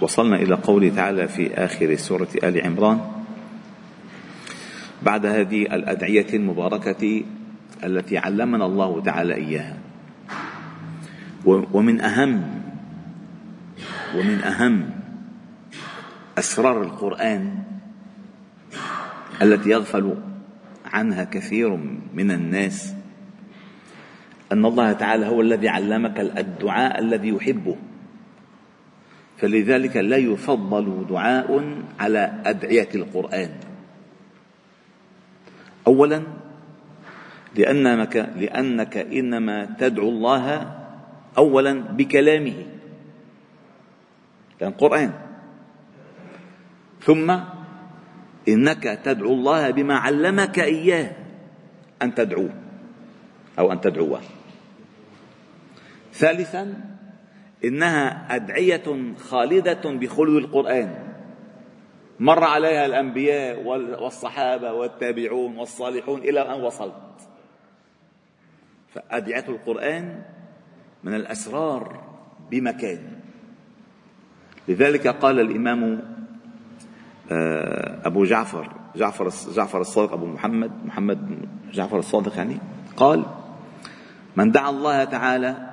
فوصلنا إلى قوله تعالى في آخر سورة آل عمران. بعد هذه الأدعية المباركة التي علمنا الله تعالى إياها. ومن أهم ومن أهم أسرار القرآن التي يغفل عنها كثير من الناس أن الله تعالى هو الذي علمك الدعاء الذي يحبه. فلذلك لا يفضل دعاء على أدعية القرآن. اولا لانك لأنك إنما تدعو الله اولا بكلامه لأن قرآن. ثم إنك تدعو الله بما علمك إياه أن تدعوه أو أن تدعوه. ثالثا إنها أدعية خالدة بخلو القرآن. مر عليها الأنبياء والصحابة والتابعون والصالحون إلى أن وصلت. فأدعية القرآن من الأسرار بمكان. لذلك قال الإمام آه، أبو جعفر جعفر جعفر الصادق أبو محمد محمد جعفر الصادق يعني قال من دعا الله تعالى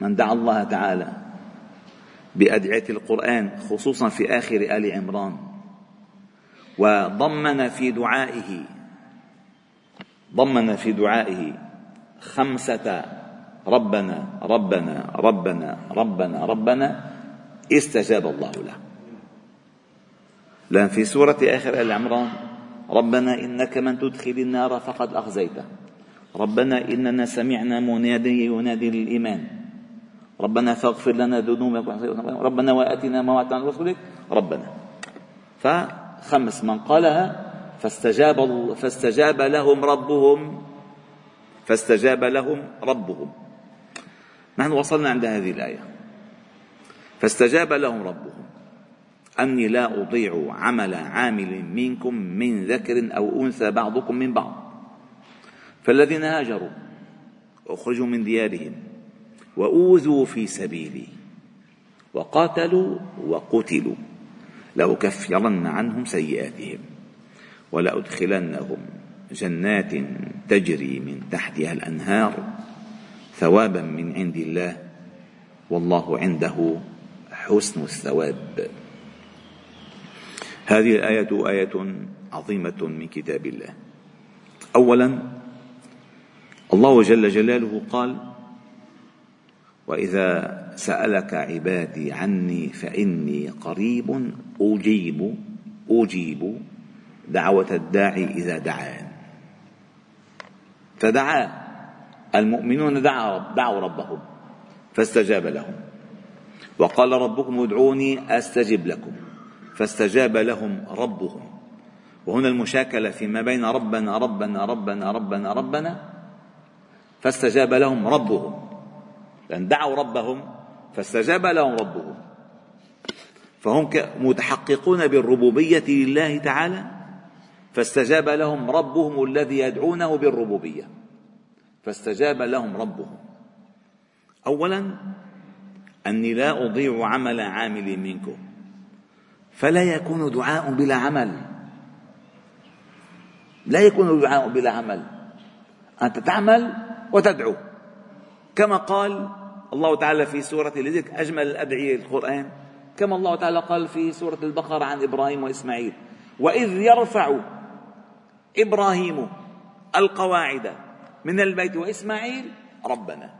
من دعا الله تعالى بأدعية القرآن خصوصا في آخر آل عمران. وضمن في دعائه ضمن في دعائه خمسة ربنا ربنا ربنا ربنا ربنا استجاب الله له. لأن في سورة آخر آل عمران ربنا إنك من تدخل النار فقد أخزيته. ربنا إننا سمعنا منادي ينادي للإيمان. ربنا فاغفر لنا ذنوبنا ربنا وآتنا ما وعدتنا رسولك ربنا. فخمس من قالها فاستجاب فاستجاب لهم ربهم فاستجاب لهم ربهم. نحن وصلنا عند هذه الآية. فاستجاب لهم ربهم. أني لا أضيع عمل عامل منكم من ذكر أو أنثى بعضكم من بعض. فالذين هاجروا أخرجوا من ديارهم. وأوذوا في سبيلي. وقاتلوا وقتلوا. لأكفرن عنهم سيئاتهم. ولأدخلنهم جنات تجري من تحتها الأنهار ثوابا من عند الله. والله عنده حسن الثواب. هذه الآية آية عظيمة من كتاب الله. أولا الله جل جلاله قال وإذا سألك عبادي عني فإني قريب أجيب أجيب دعوة الداعي إذا دعان. فدعا المؤمنون دعوا ربهم فاستجاب لهم. وقال ربكم ادعوني أستجب لكم فاستجاب لهم ربهم. وهنا المشاكلة فيما بين ربنا ربنا ربنا ربنا ربنا فاستجاب لهم ربهم. لأن دعوا ربهم فاستجاب لهم ربهم. فهم متحققون بالربوبية لله تعالى فاستجاب لهم ربهم الذي يدعونه بالربوبية. فاستجاب لهم ربهم. اولا أني لا أضيع عمل عامل منكم. فلا يكون دعاء بلا عمل. لا يكون دعاء بلا عمل. أنت تعمل وتدعو. كما قال الله تعالى في سورة لذلك أجمل الأدعية القرآن. كما الله تعالى قال في سورة البقرة عن إبراهيم وإسماعيل وإذ يرفع إبراهيم القواعد من البيت وإسماعيل ربنا.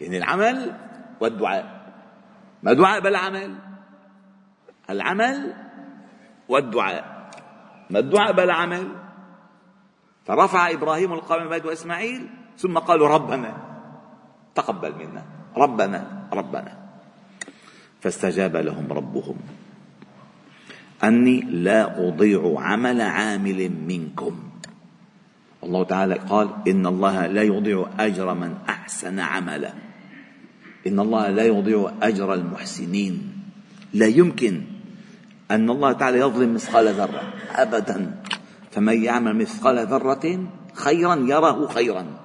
يعني العمل والدعاء. ما دعاء بلا عمل. العمل والدعاء. ما الدعاء بلا عمل. فرفع إبراهيم القوم البيت وإسماعيل ثم قالوا ربنا. تقبل منا. ربنا ربنا. فاستجاب لهم ربهم. أني لا أضيع عمل عامل منكم. الله تعالى قال إن الله لا يضيع أجر من أحسن عملا. إن الله لا يضيع أجر المحسنين. لا يمكن أن الله تعالى يظلم مثقال ذرة. ابدا. فمن يعمل مثقال ذرة خيرا يره خيرا.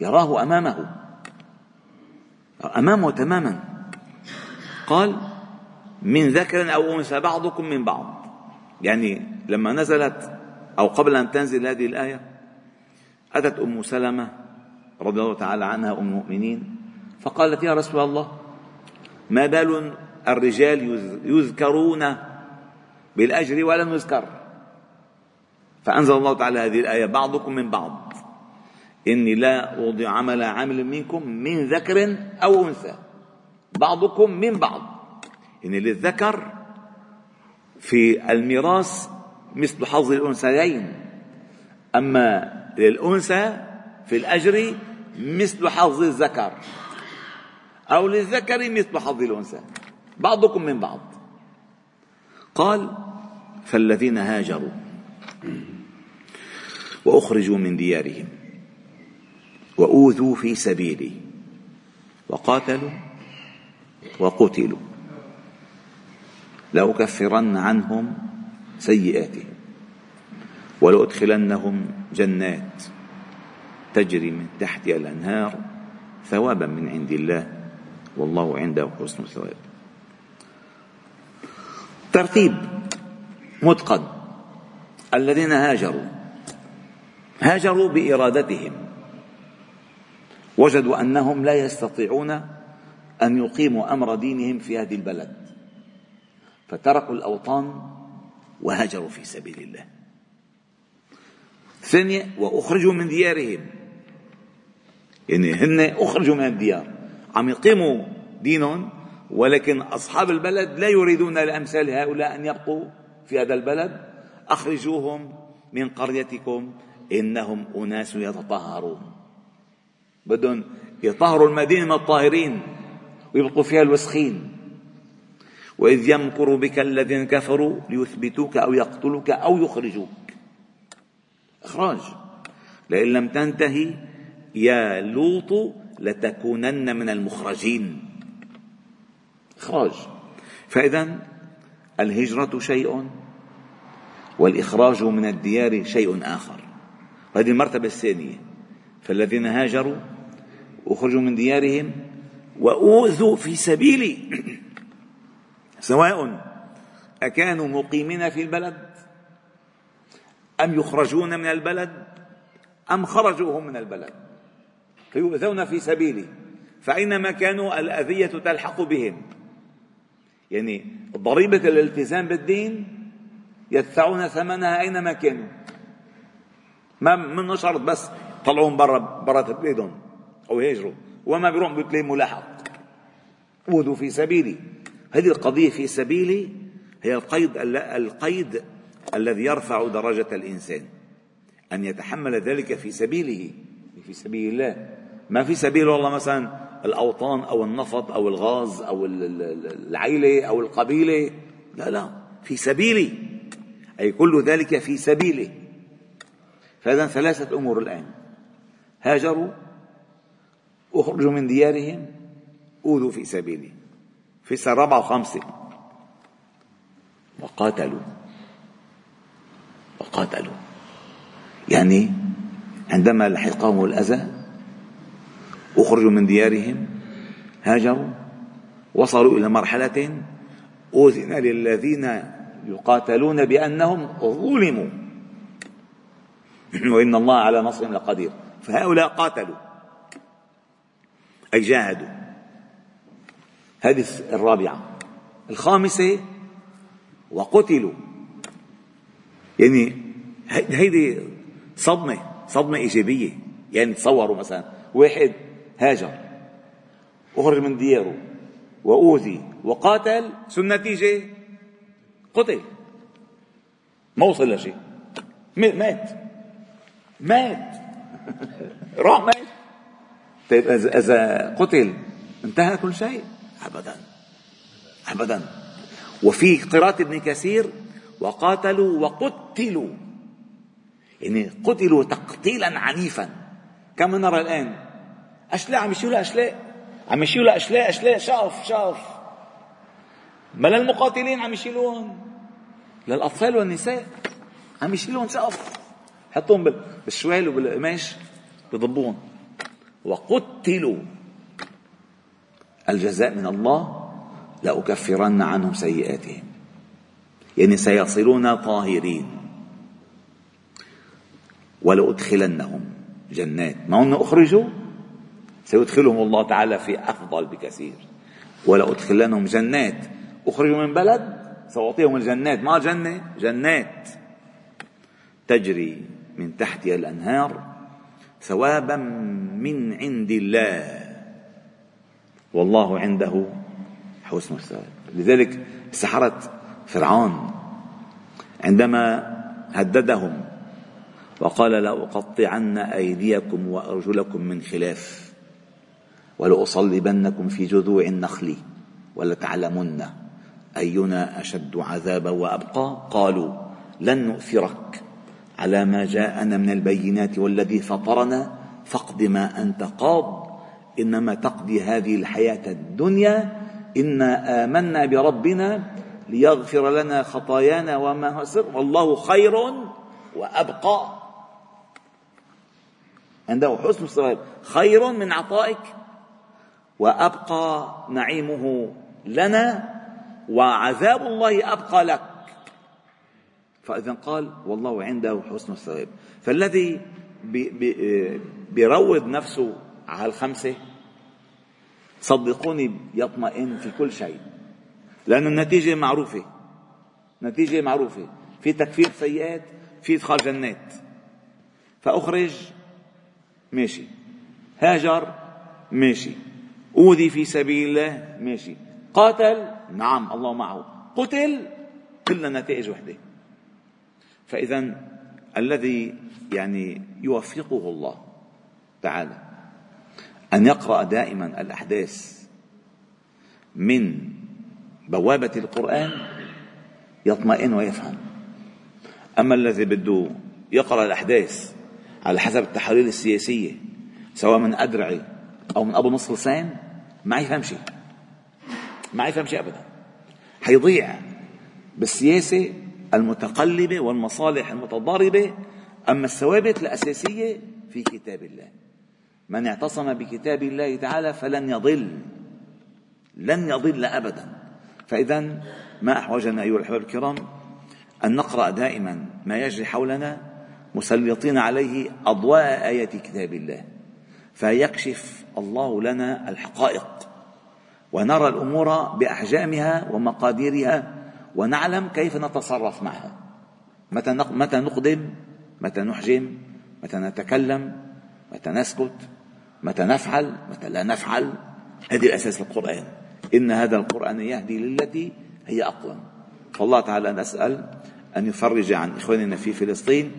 يراه أمامه. أمامه تماما. قال من ذكر أو أنثى بعضكم من بعض. يعني لما نزلت أو قبل أن تنزل هذه الآية أتت أم سلمة رضي الله تعالى عنها أم المؤمنين فقالت يا رسول الله ما بال الرجال يذكرون بالأجر ولم يذكر. فأنزل الله تعالى هذه الآية بعضكم من بعض. إني لا اضيع عمل عامل منكم من ذكر أو أنثى. بعضكم من بعض. إن للذكر في الميراث مثل حظ الأنثيين. أما للأنثى في الأجر مثل حظ الذكر. أو للذكر مثل حظ الأنثى. بعضكم من بعض. قال فالذين هاجروا وأخرجوا من ديارهم. وأوذوا في سبيلي. وقاتلوا وقتلوا. لأكفرن عنهم سيئاتهم. ولأدخلنهم جنات تجري من تحتها الأنهار ثوابا من عند الله. والله عنده حسن الثواب. ترتيب متقن. الذين هاجروا. هاجروا بإرادتهم. وجدوا أنهم لا يستطيعون أن يقيموا أمر دينهم في هذه البلد. فتركوا الأوطان وهاجروا في سبيل الله. ثانية وأخرجوا من ديارهم. يعني هن أخرجوا من الديار. عم يقيموا دينهم ولكن أصحاب البلد لا يريدون لأمثال هؤلاء أن يبقوا في هذا البلد. أخرجوهم من قريتكم إنهم أناس يتطهرون. بدهم يطهروا المدينة من الطاهرين ويبقوا فيها الوسخين. وإذ يمكر بك الذين كفروا ليثبتوك أو يقتلوك أو يخرجوك. إخراج. لئن لم تنتهي يا لوط لتكونن من المخرجين. إخراج. فإذا الهجرة شيء والإخراج من الديار شيء آخر. هذه المرتبة الثانية. فالذين هاجروا أخرجوا من ديارهم وأوذوا في سبيلي سواء أكانوا مقيمين في البلد أم يخرجون من البلد أم خرجوا هم من البلد فيؤذون في سبيلي فأينما كانوا الأذية تلحق بهم يعني ضريبة الالتزام بالدين يدفعون ثمنها أينما كانوا ما من شرط بس طلعوهم برا برا بلادهم أو يهجروا وما بيروحوا بتلاقي ملاحق أوذوا في سبيلي. هذه القضية في سبيلي هي القيد القيد الذي يرفع درجة الإنسان. أن يتحمل ذلك في سبيله. في سبيل الله. ما في سبيل والله مثلا الأوطان أو النفط أو الغاز أو العيلة أو القبيلة. لا لا. في سبيلي. أي كل ذلك في سبيله. فإذا ثلاثة أمور الآن. هاجروا أخرجوا من ديارهم أوذوا في سبيلي. في سنة رابعة وخامسة وقاتلوا. وقاتلوا. يعني عندما لحقهم الأذى أخرجوا من ديارهم هاجروا وصلوا إلى مرحلة أذن للذين يقاتلون بأنهم ظلموا. وإن الله على نصرهم لقدير. فهؤلاء قاتلوا. أي جاهدوا هذه الرابعة. الخامسة وقتلوا. يعني هيدي صدمة صدمة إيجابية. يعني تصوروا مثلا واحد هاجر أخرج من دياره وأوذي وقاتل شو النتيجة؟ قتل. ما وصل لشيء. مات. مات. راح مات. طيب إذا قتل انتهى كل شيء؟ أبدا. أبدا. وفي قراءة ابن كثير وقاتلوا وقتلوا. يعني قتلوا تقتيلا عنيفا. كما نرى الآن؟ أشلاء عم يشيلوا أشلاء؟ عم يشيلوا أشلاء أشلاء شاف شاف. ما للمقاتلين عم يشيلوهم للأطفال والنساء عم يشيلوهم شاف. حطهم بالشوال وبالقماش بضبوهم وقتلوا الجزاء من الله لأكفرن عنهم سيئاتهم. يعني سيصلون طاهرين. ولأدخلنهم جنات. ما هم أخرجوا؟ سيدخلهم الله تعالى في أفضل بكثير. ولأدخلنهم جنات. أخرجوا من بلد؟ سأعطيهم الجنات. ما جنة؟ جنات. تجري من تحتها الأنهار. ثوابا من عند الله. والله عنده حسن الثواب. لذلك سحرة فرعون عندما هددهم وقال لأقطعن أيديكم وأرجلكم من خلاف ولأصلبنكم في جذوع النخل ولتعلمن أينا أشد عذابا وأبقى. قالوا لن نؤثرك. على ما جاءنا من البينات والذي فطرنا فاقض ما أنت قاض. إنما تقضي هذه الحياة الدنيا. إنا آمنا بربنا ليغفر لنا خطايانا وما سر. والله خير وأبقى. عنده حسن الصواب خير من عطائك وأبقى نعيمه لنا وعذاب الله أبقى لك. فإذا قال والله عنده حسن الثواب. فالذي بيروض نفسه على الخمسة صدقوني يطمئن في كل شيء لأن النتيجة معروفة. نتيجة معروفة. في تكفير سيئات في إدخال جنات. فأخرج ماشي. هاجر ماشي. أوذي في سبيل الله ماشي. قاتل نعم الله معه. قتل كلنا نتائج وحدة. فإذا الذي يعني يوفقه الله تعالى أن يقرأ دائما الأحداث من بوابة القرآن يطمئن ويفهم. أما الذي بده يقرأ الأحداث على حسب التحاليل السياسية سواء من أدرعي أو من أبو نصر لسان ما يفهم شيء ما يفهم شيء أبدا. حيضيع بالسياسة المتقلبة والمصالح المتضاربة أما الثوابت الأساسية في كتاب الله. من اعتصم بكتاب الله تعالى فلن يضل لن يضل أبدا. فإذا ما أحوجنا أيها الأحباب الكرام أن نقرأ دائما ما يجري حولنا مسلطين عليه أضواء آية كتاب الله. فيكشف الله لنا الحقائق ونرى الأمور بأحجامها ومقاديرها ونعلم كيف نتصرف معها. متى متى نقدم متى نحجم متى نتكلم متى نسكت متى نفعل متى لا نفعل. هذه الأساس القرآن. إن هذا القرآن يهدي للتي هي أقوم. فالله تعالى نسأل أن يفرج عن إخواننا في فلسطين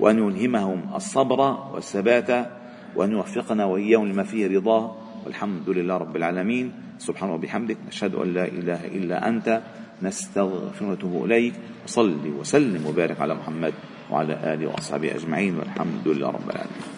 وأن يلهمهم الصبر والثبات وأن يوفقنا وإياهم لما فيه رضاه والحمد لله رب العالمين. سبحانه وبحمدك نشهد أن لا إله إلا أنت. نستغفر ونتوب إليك. وصلي وسلم وبارك على محمد وعلى آله وأصحابه أجمعين والحمد لله رب العالمين.